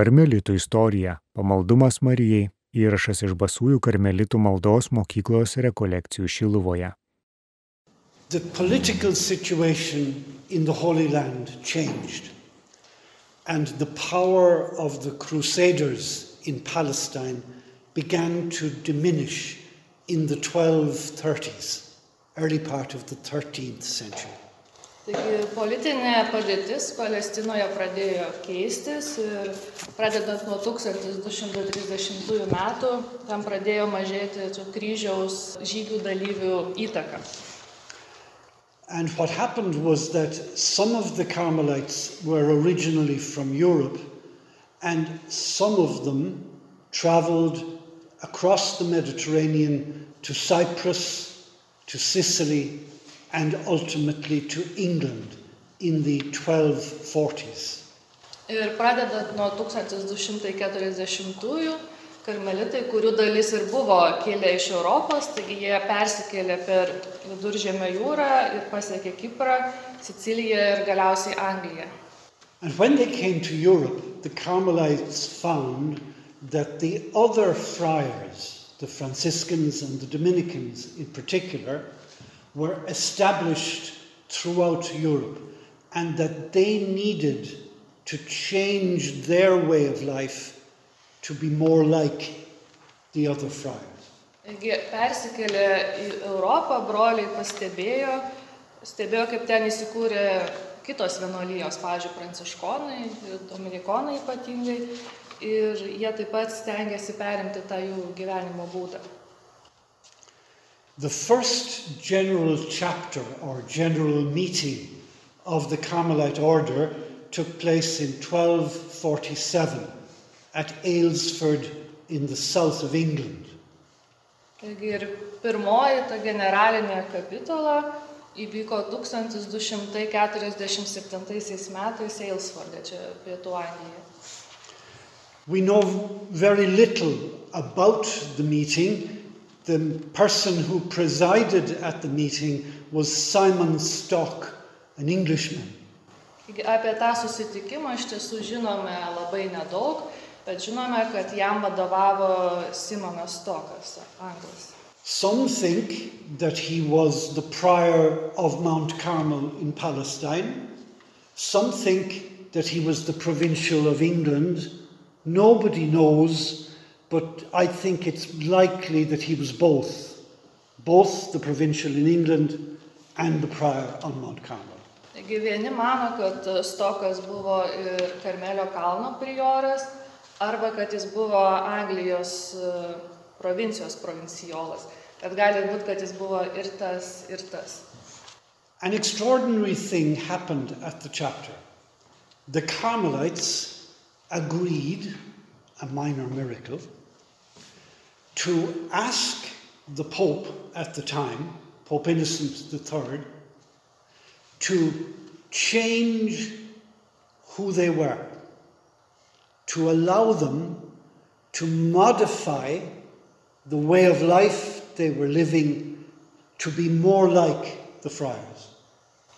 Karmelitų istorija - pamaldumas Marijai - įrašas iš Basųjų karmelitų maldos mokyklos rekolekcijų Šiluvoje. The political situation in the Holy Land changed, and the power of the Crusaders in Palestine began to diminish in the 1230s, early part of the 13th century. Taigi politinė padėtis Palestinoje pradėjo keistis ir pradedant nuo 1230 metų tam pradėjo mažėti kryžiaus žygių dalyvių įtaka. And what happened was that some of the Carmelites were originally from Europe, and some of them traveled across the Mediterranean to Cyprus, to Sicily, and ultimately to England in the 1240s. Ir pradedant nuo 1240-ųjų, karmelitai, kurių dalis ir buvo kilę iš Europos, taigi jie persikėlė per Viduržėmio jūrą ir pasiekė Kiprą, Siciliją ir galiausiai Angliją. And when they came to Europe, the Carmelites found that the other friars, the Franciscans and the Dominicans in particular, were established throughout Europe and that they needed to change their way of life to be more like the other friars. Taigi persikėlė į Europą, broliai pastebėjo, stebėjo, kaip ten įsikūrė kitos vienuolijos, pavyzdžiui, pranciškonai, dominikonai ypatingai, ir jie taip pat stengiasi perimti tą jų gyvenimo būdą. The first general chapter or general meeting of the Carmelite order took place in 1247 at Aylesford in the south of England. Taigi ir pirmoji ta generalinė kapitola įvyko 1247 metais Aylesforde, čia pietų Anglijoje. We know very little about the meeting. The person who presided at the meeting was Simon Stock, an Englishman. Apie tą susitikimą iš tiesų žinome labai nedaug, bet žinome, kad jam vadovavo Simonas Stokas, anglas. Some think that he was the prior of Mount Carmel in Palestine. Some think that he was the provincial of England. Nobody knows, but I think it's likely that he was both, both the provincial in England and the prior on Mount Carmel. Taigi vieni mano, kad uh, Stokas buvo ir Karmelio kalno prioras, arba kad jis buvo Anglijos e, provincijos provincijolas. Bet gali būti, kad jis buvo ir tas, ir tas. An extraordinary thing happened at the chapter. The Carmelites agreed, a minor miracle, to ask the Pope at the time, Pope Innocent III, to change who they were, to allow them to modify the way of life they were living to be more like the friars.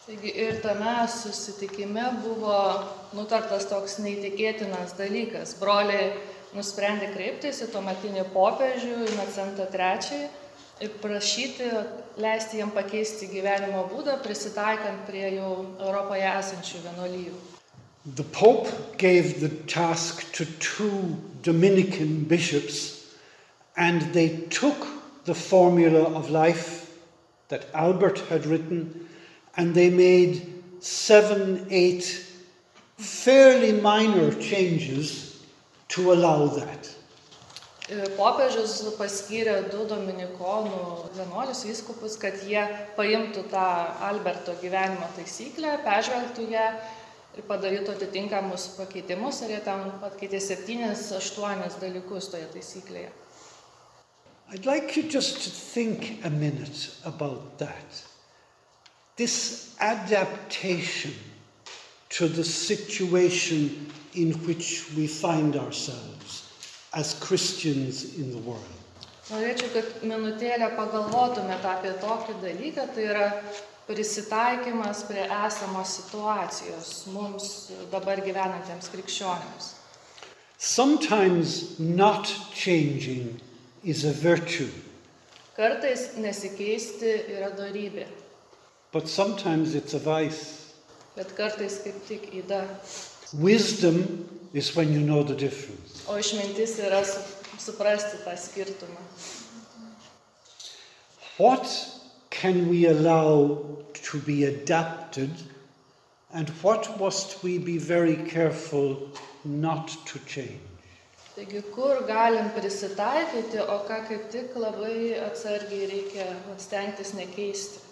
Taigi ir tame susitikime buvo nutartas toks neįtikėtinas dalykas. Broliai nusprendė kreiptis į tuometinį popiežių, Inocentą III ir prašyti, leisti jam pakeisti gyvenimo būdą, prisitaikant prie jau Europoje esančių vienuolyjų. The Pope gave the task to two Dominican bishops, and they took the formula of life that Albert had written and they made seven, eight fairly minor changes to allow that. Ir Popiežius paskyrė du dominikonų vienuolius vyskupus, kad jie paimtų tą Alberto gyvenimo taisyklę, peržvelgtų ją ir padarytų atitinkamus pakeitimus, ir jie ten pakeitė septynis, aštuonis dalykus toje taisyklėje. I'd like you just to think a minute about that. This adaptation to the situation in which we find ourselves as Christians in the world. Norėčiau, kad minutėlę pagalvotumėte apie tokį dalyką, tai yra prisitaikymas prie esamos situacijos mums dabar gyvenantiems krikščionėms. Sometimes not changing is a virtue, Kartais nesikeisti yra darybė, but sometimes it's a vice. bet kartais kaip tik įda. Wisdom is when you know the difference. O išmintis yra su, suprasti tą skirtumą. What can we allow to be adapted, and what must we be very careful not to change? Taigi, kur galim prisitaikyti, o ką kaip tik labai atsargiai reikia stengtis nekeisti.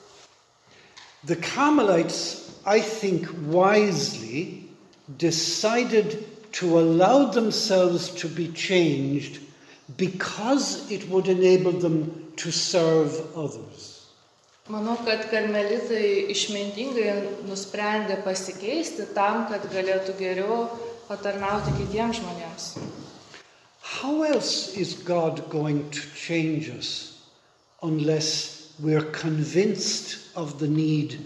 The Carmelites, I think, wisely decided to allow themselves to be changed because it would enable them to serve others. Manau, kad karmelitai išmintingai nusprendė pasikeisti tam, kad galėtų geriau patarnauti kitiems žmonėms. How else is God going to change us unless we're convinced of the need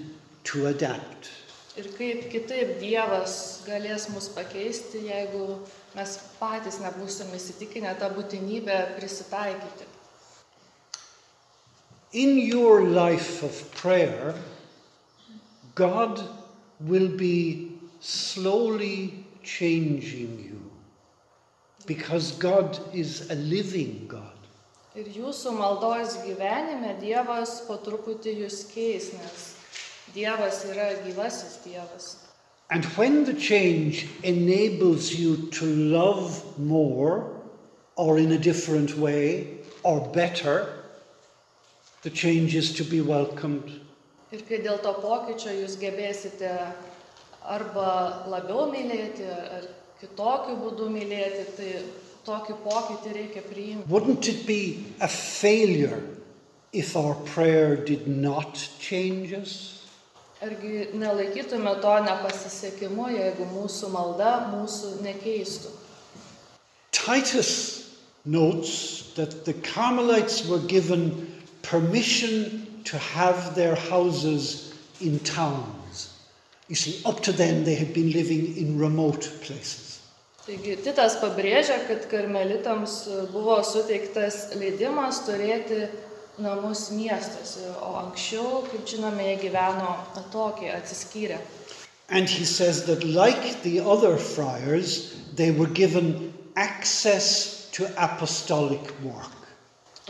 to adapt? Ir kaip kitaip Dievas galės mus pakeisti, jeigu mes patys nebūsime įsitikinę tą būtinybę prisitaikyti. In your life of prayer, God will be slowly changing you because God is a living God. Ir jūsų maldos gyvenime Dievas po truputį jūs keis, nes Dievas yra gyvasis Dievas. And when the change enables you to love more or in a different way or better, the change is to be welcomed. Ir kai dėl to pokyčio jūs gebėsite arba labiau mylėti, ar kitokiu būdu mylėti, tai tokį pokytį reikia priimti. Wouldn't it be a failure if our prayer did not change us? Argi nelaikytume to nepasisekimu, jeigu mūsų malda mūsų nekeistų. Titus notes that the Carmelites were given permission to have their houses in towns. You see, up to then they had been living in remote places. Taigi Titas pabrėžia, kad karmelitams buvo suteiktas leidimas turėti namus miestuose, o anksčiau, kaip žinome, jie gyveno atokiai, atsiskyrę. And he says that, like the other friars, they were given access to apostolic work.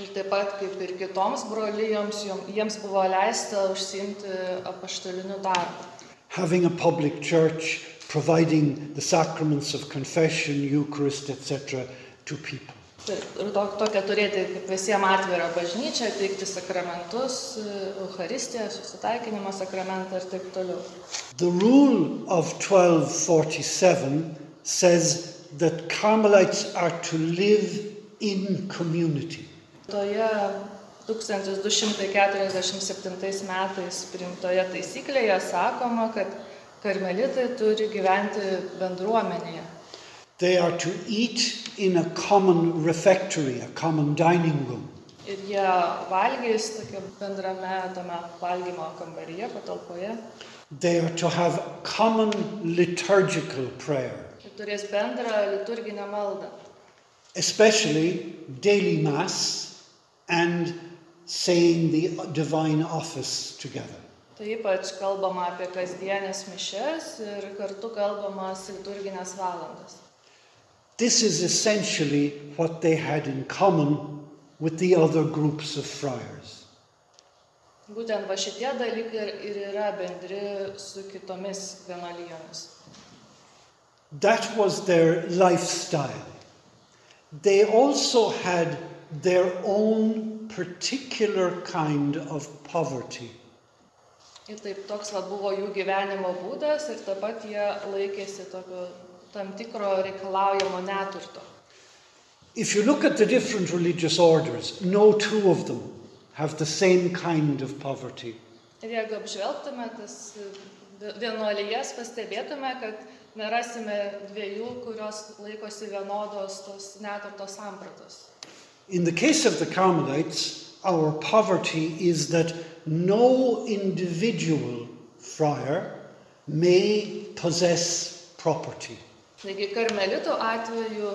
Ir taip pat kaip ir kitoms brolyjoms, jom- jiems buvo leista užsiimti apaštaliniu darbu. Having a public church providing the sacraments of confession, Eucharist, etc., to people. Ir ir to, tokia turėti kaip visiems atvirą bažnyčią, teikti sakramentus, Eucharistiją, susitaikinimo sakramentą ir taip toliau. The rule of 1247 says that Carmelites are to live in community. Toje 1247 metais priimtoje taisyklėje sakoma, kad karmelitai turi gyventi bendruomenėje. They are to eat in a common refectory, a common dining room. Ir jie valgys tokia bendrame tame valgymo kambaryje, patalpoje. They are to have common liturgical prayer, Ir turės bendrą liturginę maldą. especially daily Mass and saying the divine office together. Tai ypač kalbama apie kasdienės mišes ir kartu kalbamas liturginės valandas. This is essentially what they had in common with the other groups of friars. Būtent va šitie dalykai ir- ir yra bendri su kitomis vienuolijomis. That was their lifestyle. They also had their own particular kind of poverty. Ir taip toks va buvo jų gyvenimo būdas ir taip pat jie laikėsi tokio tam tikro reikalaujamo neturto. If you look at the different religious orders, no two of them have the same kind of poverty. Ir jeigu apžvelgtume tas vienuolijas, pastebėtume, kad nerasime dviejų, kurios laikosi vienodos tos neturto sampratos. In the case of the Carmelites, our poverty is that no individual friar may possess property. Taigi karmelitų atveju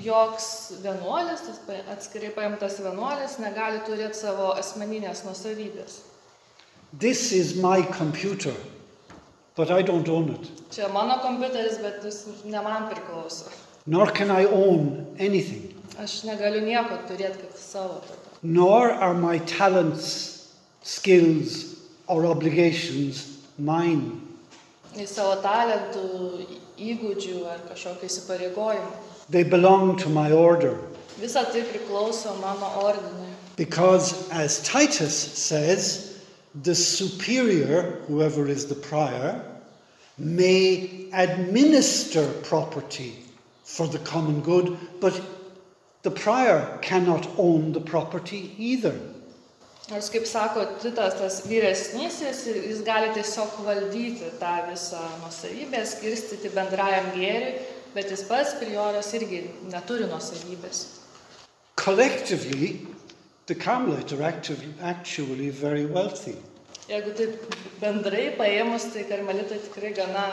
joks vienuolis, tas pa- atskirai paimtas vienuolis, negali turėti savo asmeninės nusavybės. This is my computer, but I don't own it. Čia mano kompiuteris, bet jis ne man priklauso. Nor can I own anything. Aš negaliu nieko turėti kaip savo tada. Nor are my talents, skills, or obligations mine. Talentų, įgūdžių ar kažkokio įsipareigojimo. They belong to my order. Visa tai priklauso mano ordinui. Because, as Titus says, the superior, whoever is the prior, may administer property for the common good, but the prior cannot own the property either. Nors, kaip sako Titas, tas vyresnysis, jis gali tiesiog valdyti tą visą nusavybę, skirstyti bendrajam gėriui, bet jis pats prioras irgi neturi nusavybės. Collectively, the Carmelites are active, actually very wealthy. Jeigu taip bendrai paėmus, tai karmelitai tikrai gana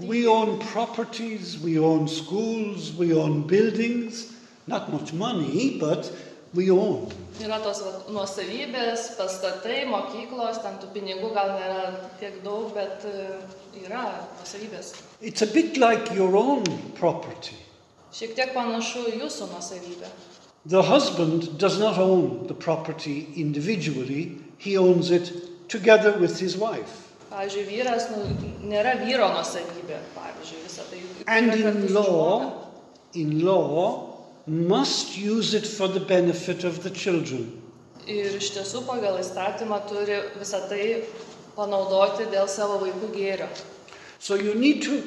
We turtingi. own properties, we own schools, we own buildings, not much money, but we own. Yra tos vat, nuosavybės, pastatai, mokyklos, ten tų pinigų gal nėra tiek daug, bet e, yra nuosavybės. It's a bit like your own property. Šiek tiek panašu į jūsų nuosavybę. The husband does not own the property individually, he owns it together with his wife. Pavyzdžiui, vyras nu, nėra vyro nuosavybė, pavyzdžiui, visą tai. And yra kartu in su law, žmona. in law, must use it for the benefit of the children. Ir iš tiesų pagal įstatymą turi visą tai panaudoti dėl savo vaikų gėrio. So you need to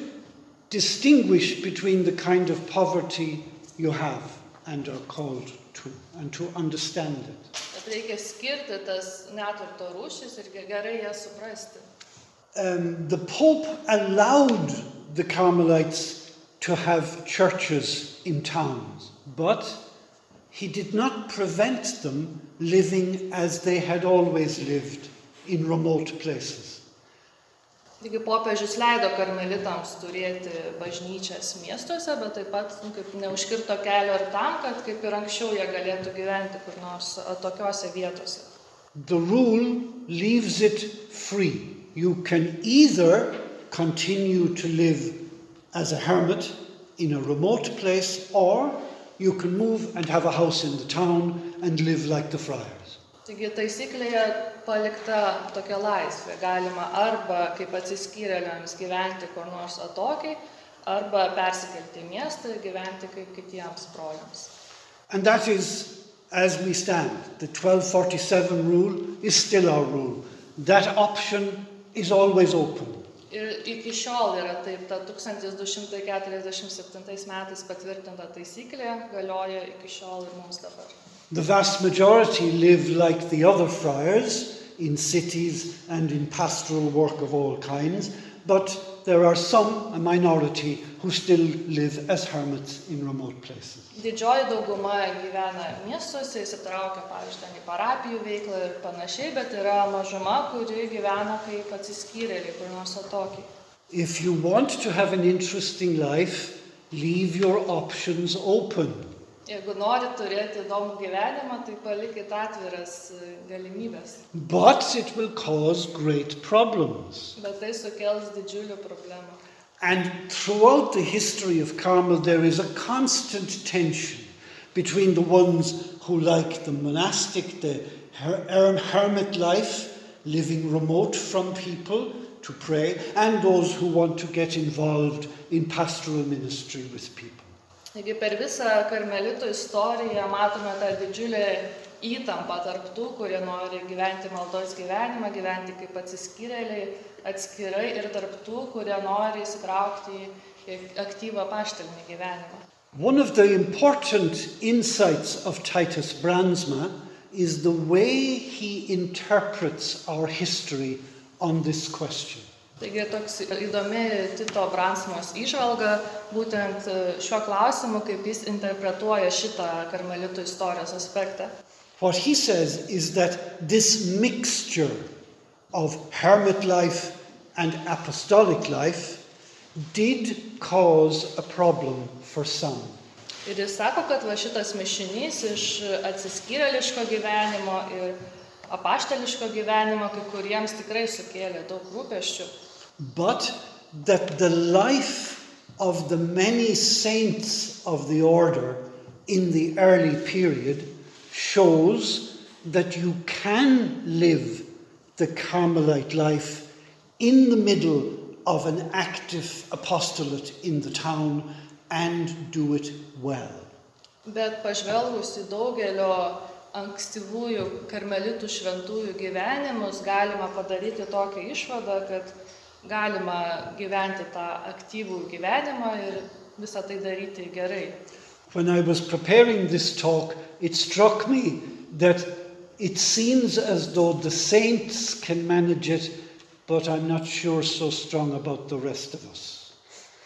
distinguish between the kind of poverty you have and are called to, and to understand it. Bet reikia skirti tas neturto rūšis ir ge- gerai jas suprasti. Um, the Pope allowed the Carmelites to have churches in towns, but he did not prevent them living as they had always lived in remote places. Taigi popiežius leido karmelitams turėti bažnyčias miestuose, bet taip pat nu, kaip neužkirto kelio ir tam, kad kaip ir anksčiau jie galėtų gyventi kur nors tokiuose vietose. The rule leaves it free. You can either continue to live as a hermit in a remote place, or you can move and have a house in the town and live like the friars. Taigi taisyklėje palikta tokia laisvė. Galima arba kaip atsiskyrėliams gyventi kur nors atokiai, arba persikelti į miestą ir gyventi kaip kitiems broliams. And that is as we stand. The 1247 rule is still our rule. That option is always open. Ir iki šiol yra taip, ta 1247 metais patvirtinta taisyklė galioja iki šiol ir mums dabar. The vast majority live like the other friars in cities and in pastoral work of all kinds, but there are some, a minority, who still live as hermits in remote places. Didžioji dauguma gyvena miestuose, įsitraukia, pavyzdžiui, ten į parapijų veiklą ir panašiai, bet yra mažuma, kuri gyvena kaip atsiskyrėliai, kur nors atokiai. If you want to have an interesting life, leave your options open. Jeigu nori turėti įdomų gyvenimą, tai palikit atviras galimybės. But it will cause great problems. Bet tai sukels didžiulių problemų. And throughout the history of Carmel, there is a constant tension between the ones who like the monastic, the her- hermit life, living remote from people to pray, and those who want to get involved in pastoral ministry with people. Taigi per visą karmelitų istoriją matome tą didžiulę įtampą tarp tų, kurie nori gyventi maldos gyvenimą, gyventi kaip atsiskyrėliai atskirai ir tarp tų, kurie nori įsitraukti į aktyvą paštalinį gyvenimą. One of the important insights of Titus Brandsma is the way he interprets our history on this question. Taigi toks įdomi Tito Bransmos išvalga būtent e, šiuo klausimu, kaip jis interpretuoja šitą karmelitų istorijos aspektą. What he says is that this mixture of hermit life and apostolic life did cause a problem for some. Ir jis sako, kad va šitas mišinys iš atsiskyrėliško gyvenimo ir apaštališko gyvenimo kai kuriems tikrai sukėlė daug rūpeščių. But that the life of the many saints of the order in the early period shows that you can live the Carmelite life in the middle of an active apostolate in the town and do it well. Bet pažvelgus į daugelio ankstyvųjų karmelitų šventųjų gyvenimus, galima padaryti tokią išvadą, kad galima gyventi tą aktyvų gyvenimą ir visą tai daryti gerai. When I was preparing this talk, it struck me that it seems as though the saints can manage it, but I'm not sure so strong about the rest of us.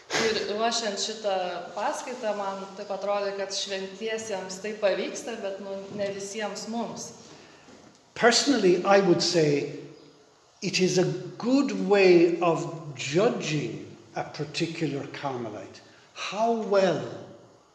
Ir ruošiant šitą paskaitą, man taip atrodo, kad šventiesiems tai pavyksta, bet nu, ne visiems mums. Personally, I would say it is a good way of judging a particular Carmelite. How well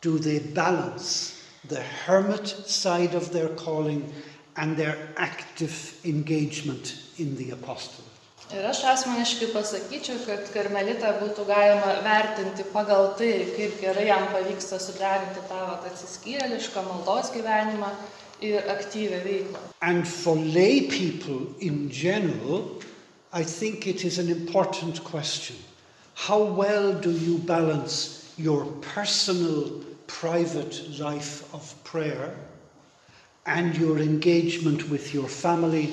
do they balance the hermit side of their calling and their active engagement in the apostolate? Ir aš asmeniškai pasakyčiau, kad karmelitą būtų galima vertinti pagal tai, kaip gerai jam pavyksta suderinti tą atsiskyrėlišką maldos gyvenimą ir aktyvę veiklą. And for lay people in general, I think it is an important question. How well do you balance your personal, private life of prayer and your engagement with your family,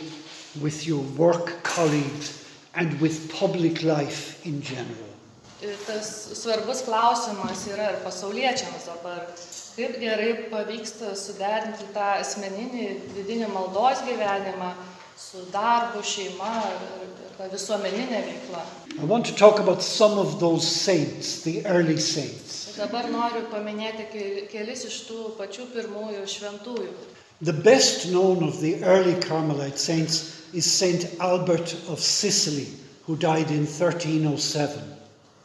with your work colleagues, and with public life in general? Tas svarbus klausimas yra ir pasauliečiams dabar, kaip gerai pavyksta suderinti tą asmeninį vidinį maldos gyvenimą su darbu, šeima ir ta visuomeninė veikla. I want to talk about some of those saints, the early saints. Ir dabar noriu paminėti ke- kelis iš tų pačių pirmųjų šventųjų. The best known of the early Carmelite saints is Saint Albert of Sicily, who died in 1307.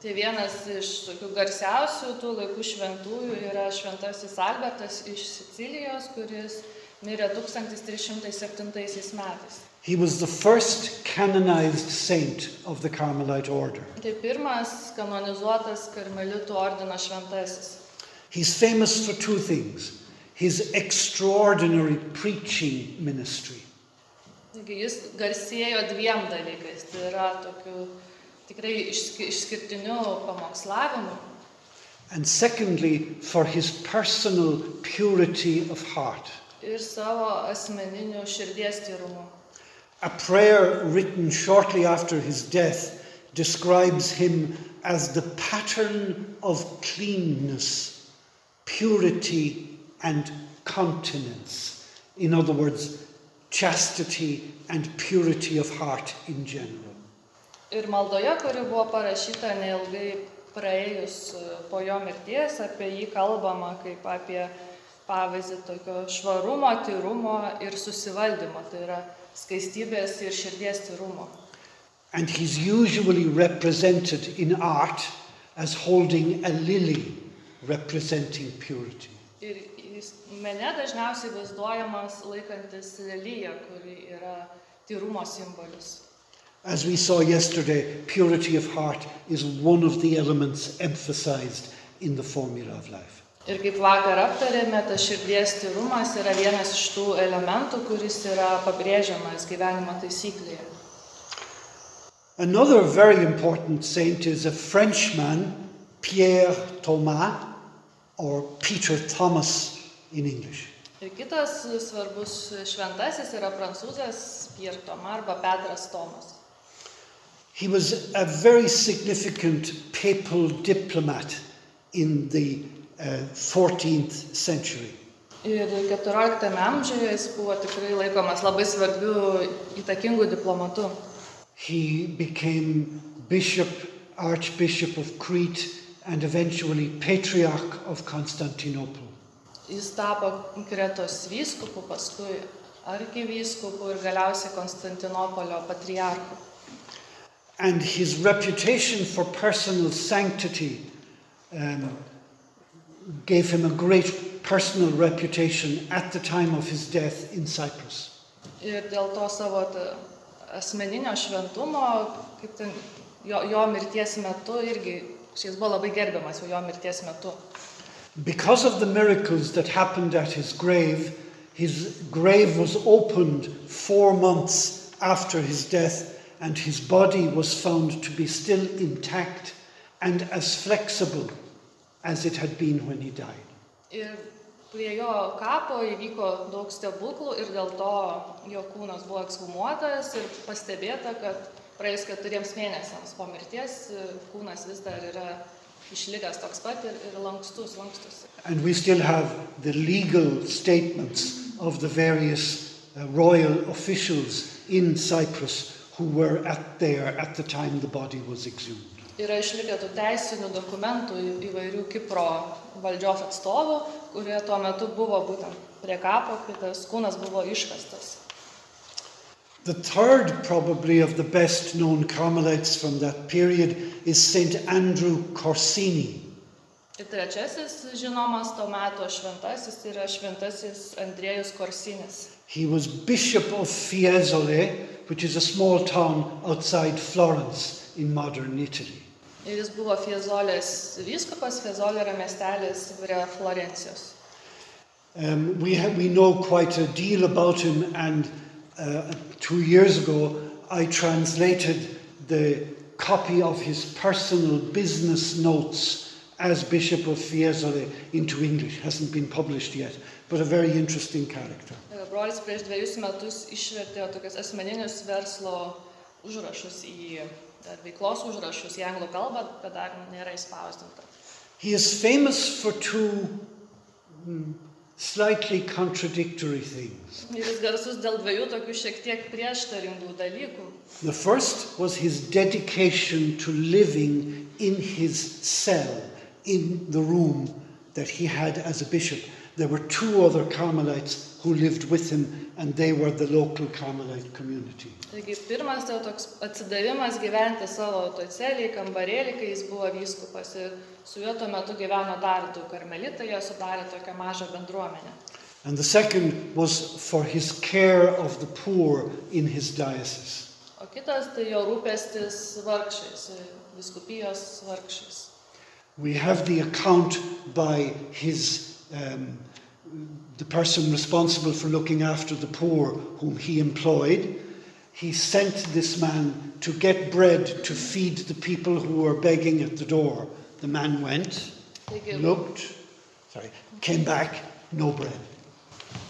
Tai vienas iš tokių garsiausių tų laikų šventųjų yra šventasis Albertas iš Sicilijos, kuris mirė 1307 metais. He was the first canonized saint of the Carmelite order. Tai pirmas kanonizuotas karmelitų ordino šventasis. He's famous for two things his extraordinary preaching ministry Taigi jis garsėjo dviem dalykais. Tai yra tokiu tikrai išskirtiniu pamokslavimu. and secondly for his personal purity of heart. ir savo asmeniniu širdies tyrumu. A prayer written shortly after his death describes him as the pattern of cleanness, purity, and continence. In other words, chastity and purity of heart in general. Ir maldoje, kuri buvo parašyta neilgai praėjus e, po jo mirties, apie jį kalbama kaip apie pavyzdį tokio švarumo, tyrumo ir susivaldymo. Tai yra skaistybės ir širdies tyrumo. And he's usually represented in art as holding a lily representing purity. Ir jis mene dažniausiai vaizduojamas laikantis lelyje, kuri yra tyrumo simbolis. As we saw yesterday, purity of heart is one of the elements emphasized in the formula of life. Ir kaip vakar aptarėme, tas širdies tyrumas yra vienas iš tų elementų, kuris yra pabrėžiamas gyvenimo taisyklėje. Another very important saint is a Frenchman, Pierre Thomas, or Peter Thomas in English. Ir kitas svarbus šventasis yra prancūzas Pierre Thomas arba Petras Tomas. He was a very significant papal diplomat in the uh, 14th century. Ir 14 amžiuje jis buvo tikrai laikomas labai svarbiu įtakingu diplomatu. He became bishop, archbishop of Crete, and eventually patriarch of Constantinople. Jis tapo Kretos vyskupu, paskui arkivyskupu ir galiausiai Konstantinopolio patriarchu. And his reputation for personal sanctity um, gave him a great personal reputation at the time of his death in Cyprus. Ir dėl to savo asmeninio šventumo, kaip ten jo, jo mirties metu irgi, šis buvo labai gerbiamas jau jo mirties metu. Because of the miracles that happened at his grave, his grave was opened four months after his death, and his body was found to be still intact and as flexible as it had been when he died. Ir prie jo kapo įvyko daug stebuklų ir dėl to jo kūnas buvo ekshumuotas ir pastebėta, kad praėjus keturiems mėnesiams po mirties e, kūnas vis dar yra išlikęs toks pat ir, ir lankstus, lankstus. And we still have the legal statements of the various uh, royal officials in Cyprus who were at there at the time the body was exhumed. Yra išlikę tų teisinių dokumentų įvairių Kipro valdžios atstovų, kurie tuo metu buvo būtent prie kapo, kai tas kūnas buvo iškastas. The third, probably, of the best known Carmelites from that period is St. Andrew Corsini. Ir trečiasis žinomas to meto šventasis yra šventasis Andriejus Korsinis. He was Bishop of Fiesole, which is a small town outside Florence in modern Italy. Ir jis buvo Fiezolės vyskupas, Fiezolė yra miestelis prie Florencijos. Um, we, ha- we know quite a deal about him, and uh, two years ago I translated the copy of his personal business notes as Bishop of Fiesole into English. It Hasn't been published yet, but a very interesting character. Brolis prieš dviejus metus išvertė tokius asmeninius verslo užrašus į veiklos užrašus į anglų kalbą, bet dar nėra įspausdinta. He is famous for two mm, slightly contradictory things. Jis garsus dėl dviejų tokių šiek tiek prieštaringų dalykų. The first was his dedication to living in his cell, in the room that he had as a bishop. There were two other Carmelites who lived with him, and they were the local Carmelite community. Taigi pirmas tai toks atsidavimas gyventi savo toj celiai, kambarėlį, kai jis buvo vyskupas ir su juo tuo metu gyveno dar du karmelitai, jie sudarė tokią mažą bendruomenę. And the second was for his care of the poor in his diocese. O kitas tai jo rūpestis vargšiais, viskupijos vargšiais. We have the account by his, um, the person responsible for looking after the poor, whom he employed. He sent this man to get bread to feed the people who were begging at the door. The man went, looked, sorry, came back, no bread.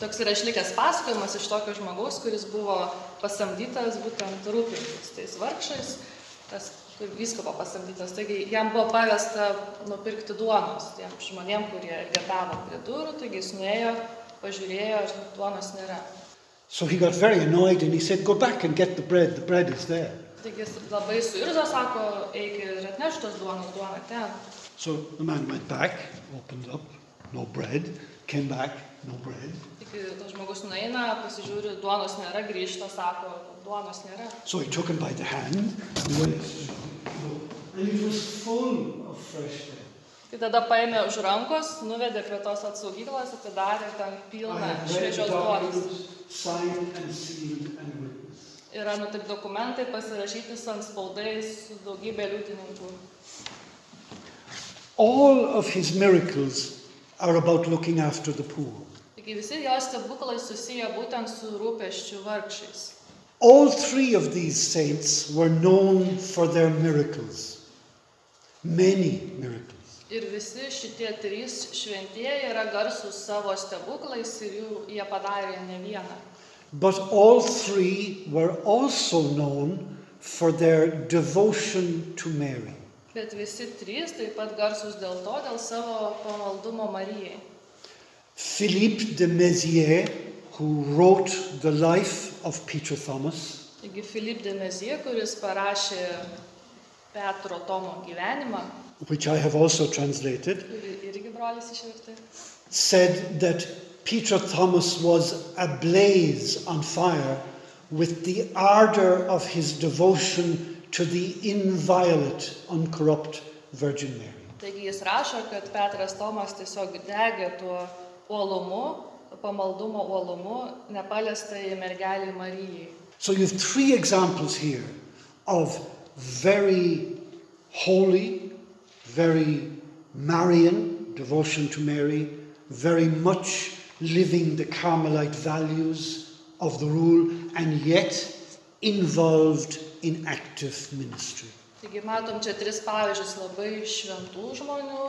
toks yra išlikęs pasakojimas iš tokio žmogaus, kuris buvo pasamdytas būtent rūpintis tais vargšais, tas vyskupo pasamdytas. Taigi jam buvo pavesta nupirkti duonos tiem žmonėm, kurie getavo prie durų, taigi jis nuėjo, pažiūrėjo, ir duonos nėra. So he got very annoyed and he said, Go back and get the bread, the bread is there. Taigi jis labai suirzo, sako, eik ir atneš tos duonos, duona ten. So the man went back, opened up, no bread, came back, bread. Taigi tas žmogus nueina, pasižiūri, duonos nėra, grįžta, sako, duonos nėra. So he took him by the hand and went, and it was full of fresh bread. Tai tada paėmė už rankos, nuvedė prie tos atsaugyklos, atidarė ten pilną šviežios duonos. Yra nu taip dokumentai pasirašyti su ant spaudais, su daugybė liudininkų. All of his miracles are about looking after the poor. Taigi visi jos stebuklai susiję būtent su rūpeščiu vargšiais. All three of these saints were known for their miracles, many miracles. Ir visi šitie trys šventieji yra garsūs savo stebuklais ir jų jie padarė ne vieną. But all three were also known for their devotion to Mary. Bet visi trys taip pat garsūs dėl to, dėl savo pamaldumo Marijai. Philippe de Mézières, who wrote the life of Peter Thomas, Taigi Filip de Mezie, kuris parašė Petro Tomo gyvenimą, which I have also translated, kurį irgi brolis išvertė, said that Peter Thomas was ablaze on fire with the ardor of his devotion to the inviolate, uncorrupt Virgin Mary. Taigi jis rašo, kad Petras Tomas tiesiog degė tuo uolumu, pamaldumo uolumu, nepaliestai Marijai. So you have three examples here of very holy, very Marian devotion to Mary, very much living the Carmelite values of the rule, and yet involved in active ministry. Taigi matom čia tris pavyzdžius labai šventų žmonių,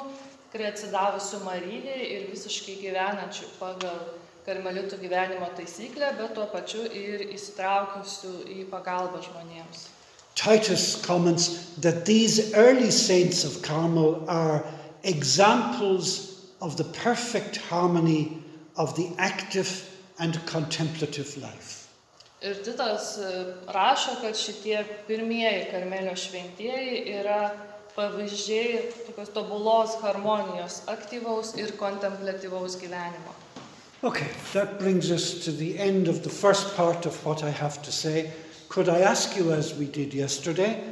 kurie atsidavusių Marijai ir visiškai gyvenančių pagal karmelitų gyvenimo taisyklę, bet tuo pačiu ir įsitraukusių į pagalbą žmonėms. Titus comments that these early saints of Carmel are examples of the perfect harmony of the active and contemplative life. Ir Titas e, rašo, kad šitie pirmieji karmelio šventieji yra pavyzdžiai tokios tobulos harmonijos, aktyvaus ir kontemplatyvaus gyvenimo. Okay, that brings us to the end of the first part of what I have to say. Could I ask you, as we did yesterday,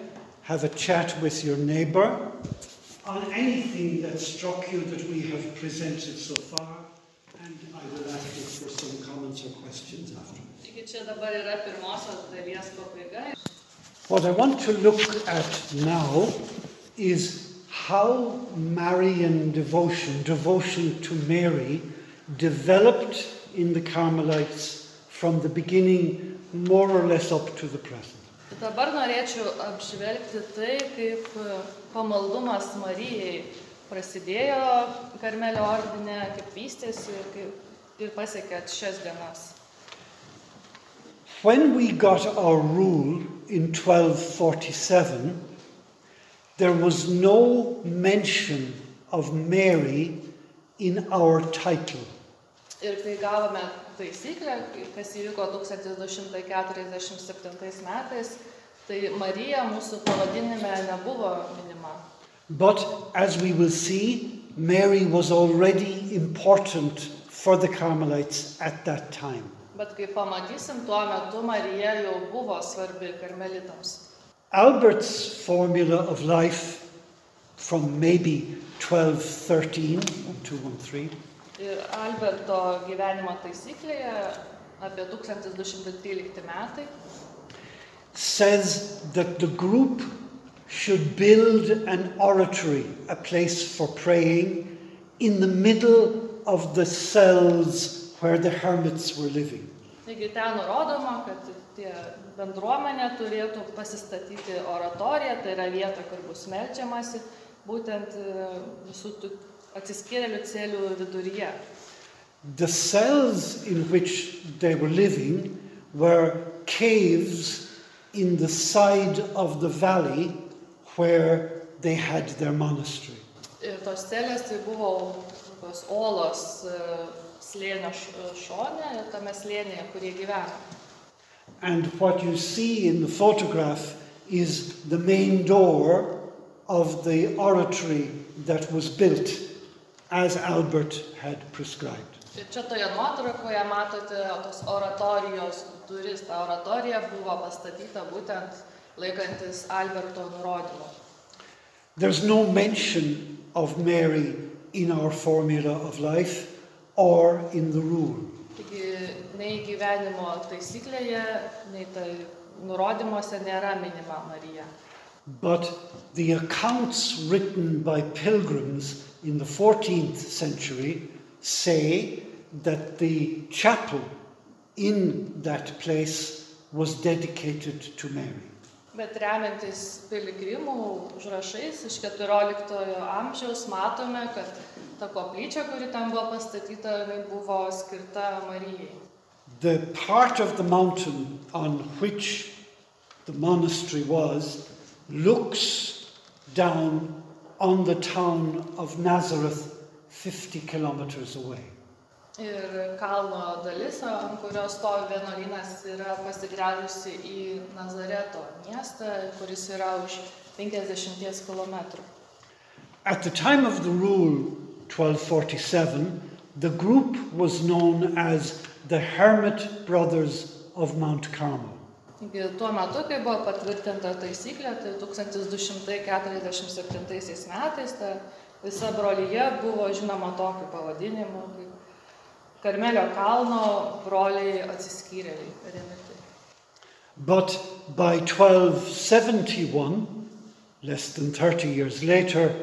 have a chat with your neighbour on anything that struck you that we have presented so far? And I will ask you for some comments or questions after. Taigi čia dabar yra pirmosios dalies pabaiga. What I want to look at now is how Marian devotion, devotion to Mary, developed in the Carmelites from the beginning more or less up to the present. Dabar norėčiau apžvelgti tai, kaip e, pamaldumas Marijai prasidėjo Karmelio ordinė, kaip vystėsi ir, kaip, ir pasiekė šias dienas. When we got our rule in 1247, there was no mention of Mary in our title. Ir kai gavome taisyklę, kas įvyko 1247 metais, tai Marija mūsų pavadinime nebuvo minima. But as we will see, Mary was already important for the Carmelites at that time. Bet kai pamatysim, tuo metu Marija jau buvo svarbi karmelitams. Albert's formula of life from maybe 1213, 1213, Ir Alberto gyvenimo taisyklėje apie 1213 metai says that the group should build an oratory, a place for praying, in the middle of the cells where the hermits were living. Taigi ten nurodoma, kad tie bendruomenė turėtų pasistatyti oratoriją, tai yra vieta, kur bus melčiamasi, būtent e, visų atsiskyrėlių celių viduryje. The cells in which they were living were caves in the side of the valley where they had their monastery. Ir tos celės tai buvo tokios olos e, slėnio š- šone ir tame slėnyje, kurie gyveno. And what you see in the photograph is the main door of the oratory that was built as Albert had prescribed. Ir čia toje nuotraukoje matote tos oratorijos duris. Ta oratorija buvo pastatyta būtent laikantis Alberto nurodymo. There's no mention of Mary in our formula of life or in the rule. Taigi nei gyvenimo taisyklėje, nei tai nurodymuose nėra minima Marija. But the accounts written by pilgrims in the 14th century say that the chapel in that place was dedicated to Mary. Bet remiantis piligrimų užrašais iš 14 amžiaus matome, kad ta koplyčia, kuri ten buvo pastatyta, jinai buvo skirta Marijai. The part of the mountain on which the monastery was looks down on the town of Nazareth 50 kilometers away. Ir kalno dalis, ant kurios stovi vienuolynas, yra pasigręžusi į Nazareto miestą, kuris yra už 50 km. At the time of the rule, 1247, the group was known as the Hermit Brothers of Mount Carmel. Taigi tuo metu, kai buvo patvirtinta taisyklė, tai 1247 metais ta visa brolyje buvo žinoma tokiu pavadinimu, kaip Karmelio kalno broliai atsiskyrėliai. remitai. But by 1271, less than 30 years later,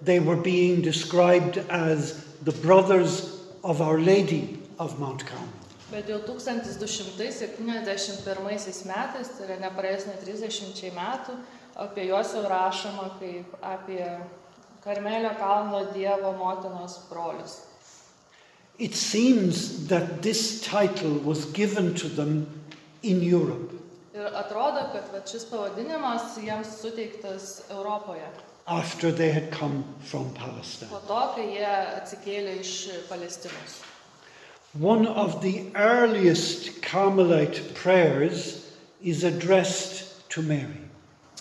they were being described as the brothers of Our Lady of Mount Carmel. Bet jau 1271 metais, tai yra nepraėjus net 30 metų, apie juos jau rašoma kaip apie Karmelio kalno Dievo motinos brolius. It seems that this title was given to them in Europe Ir atrodo, kad va, šis pavadinimas jiems suteiktas Europoje. after they had come from Palestine. Po to, kai jie atsikėlė iš Palestinos. One of the earliest Carmelite prayers is addressed to Mary.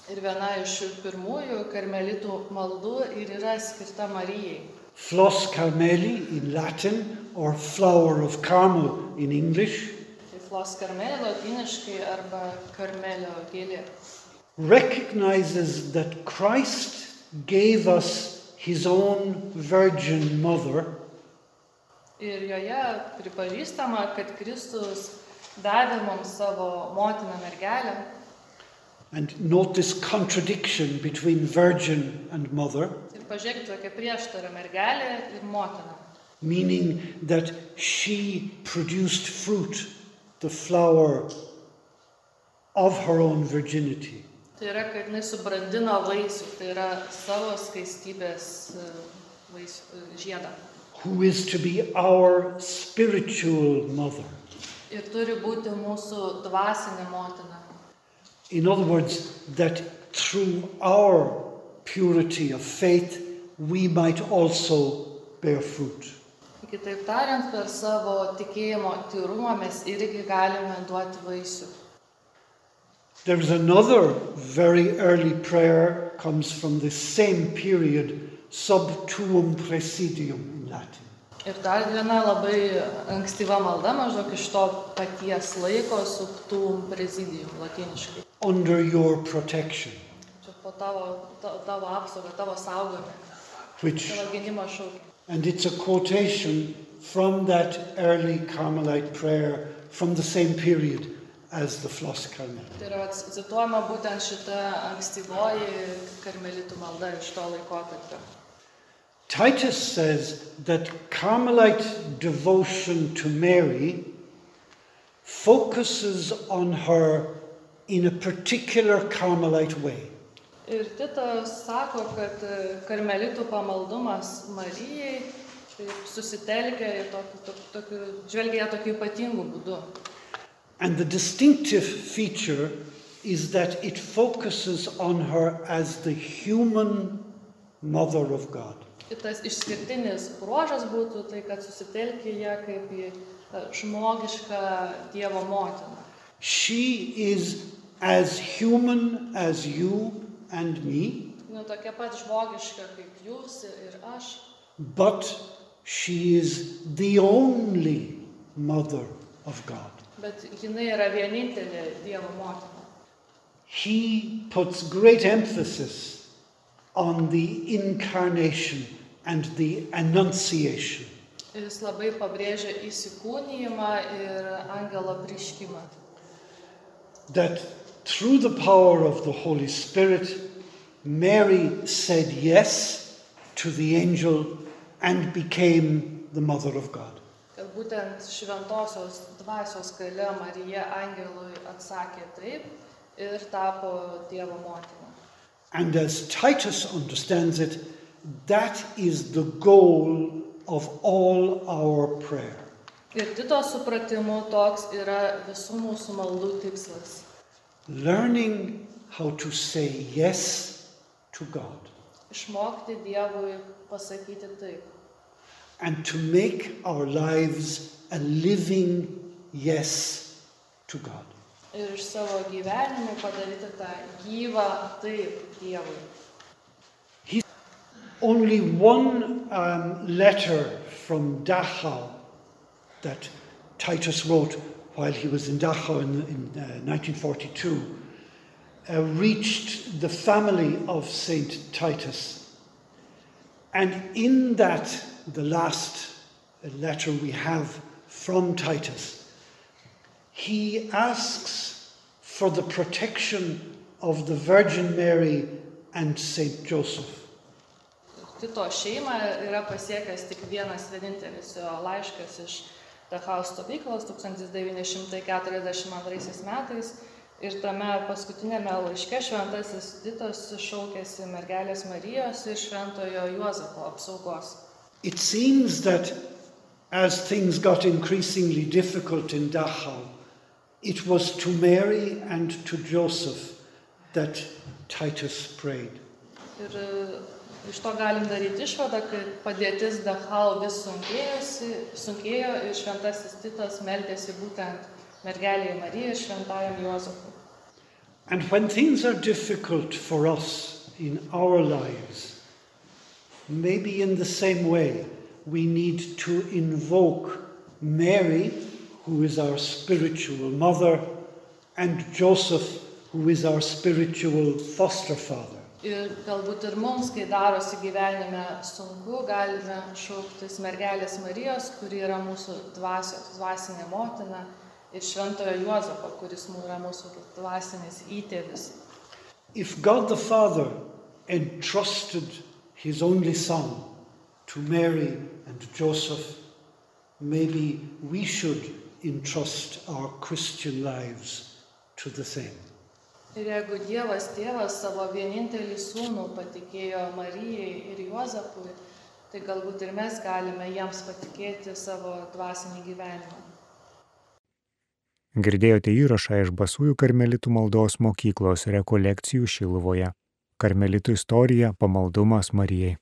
Ir viena iš pirmųjų karmelitų maldų ir yra skirta Marijai. Flos Carmeli in Latin or flower of Carmel in English Tai flos karmelio latiniškai arba karmelio gėlė. recognizes that Christ gave us his own virgin mother Ir joje pripažįstama, kad Kristus davė mums savo motiną mergelę. and note this contradiction between virgin and mother Ir pažiūrėkit, tokia prieštara mergelė ir motina. meaning that she produced fruit the flower of her own virginity Tai yra, kad jinai subrandino vaisių, tai yra savo skaistybės e, vaisių, e, žiedą. who is to be our spiritual mother Ir turi būti mūsų dvasinė motina. In other words, that through our purity of faith, we might also bear fruit. Kitaip tariant, per savo tikėjimo tyrumą mes irgi galime duoti vaisių. There is another very early prayer, comes from the same period, sub tuum presidium in Latin. Ir dar viena labai ankstyva malda, maždaug iš to paties laiko, subtum prezidijum latiniškai. Under your protection, Čia tavo, ta- tavo apsaugą, tavo saugomą, which, tavo gynimo šaukį. and it's a quotation from that early Carmelite prayer from the same period as the Flos Carmel. Tai yra cituojama būtent šita ankstyvoji karmelitų malda iš to laikotarpio. Titus says that Carmelite devotion to Mary focuses on her in a particular Carmelite way. Ir Titas sako, kad e, karmelitų pamaldumas Marijai susitelkia į tokį, tokį, tokį, žvelgia tokiu ypatingu būdu. And the distinctive feature is that it focuses on her as the human mother of God. Ir tas išskirtinis bruožas būtų tai, kad susitelkia ją kaip į tą žmogišką Dievo motiną. She is as human as you and me, Nu, tokia pat žmogiška kaip jūs ir aš, but she is the only mother of God. bet jinai yra vienintelė Dievo motina. He puts great emphasis on the incarnation and the annunciation. Jis labai pabrėžia įsikūnyjimą ir angelo priškimą. That through the power of the Holy Spirit, Mary said yes to the angel and became the mother of God. Kad būtent šventosios dvasios gale Marija angelui atsakė taip ir tapo Dievo motina. And as Titus understands it, that is the goal of all our prayer. Ir Tito supratimu toks yra visų mūsų maldų tikslas. Learning how to say yes to God Išmokti Dievui pasakyti taip. and to make our lives a living yes to God. Ir iš savo gyvenimų padaryti tą gyvą taip Dievui. Only one um, letter from Dachau that Titus wrote while he was in Dachau in, in uh, 1942, uh, reached the family of Saint Titus. And in that, the last letter we have from Titus, he asks for the protection of the Virgin Mary and Saint Joseph. Tito šeimą yra pasiekęs tik vienas vienintelis jo laiškas iš Dachau stovyklos 1942 metais ir tame paskutinėme laiške šventasis Titas šaukėsi mergelės Marijos ir šventojo Juozapo apsaugos. It seems that as things got increasingly difficult in Dachau, it was to Mary and to Joseph that Titus prayed. Ir e, iš to galim daryti išvadą, kad padėtis Dachau vis sunkėjosi, sunkėjo ir šventasis Titas meldėsi būtent mergelėje Marijai šventajam. And when things are difficult for us in our lives, maybe in the same way, we need to invoke Mary, who is our spiritual mother, and Joseph, who is our spiritual foster father. Ir galbūt ir mums, kai darosi gyvenime sunku, galime šauktis mergelės Marijos, kuri yra mūsų dvasios, dvasinė motina, ir šventojo Juozapo, kuris yra mūsų dvasinis įtėvis. If God the Father entrusted his only son to Mary and Joseph, maybe we should entrust our Christian lives to the same. Ir jeigu Dievas tėvas savo vienintelį sūnų patikėjo Marijai ir Juozapui, tai galbūt ir mes galime jiems patikėti savo dvasinį gyvenimą. Girdėjote įrašą iš Basųjų karmelitų maldos mokyklos rekolekcijų Šiluvoje. Karmelitų istorija pamaldumas Marijai.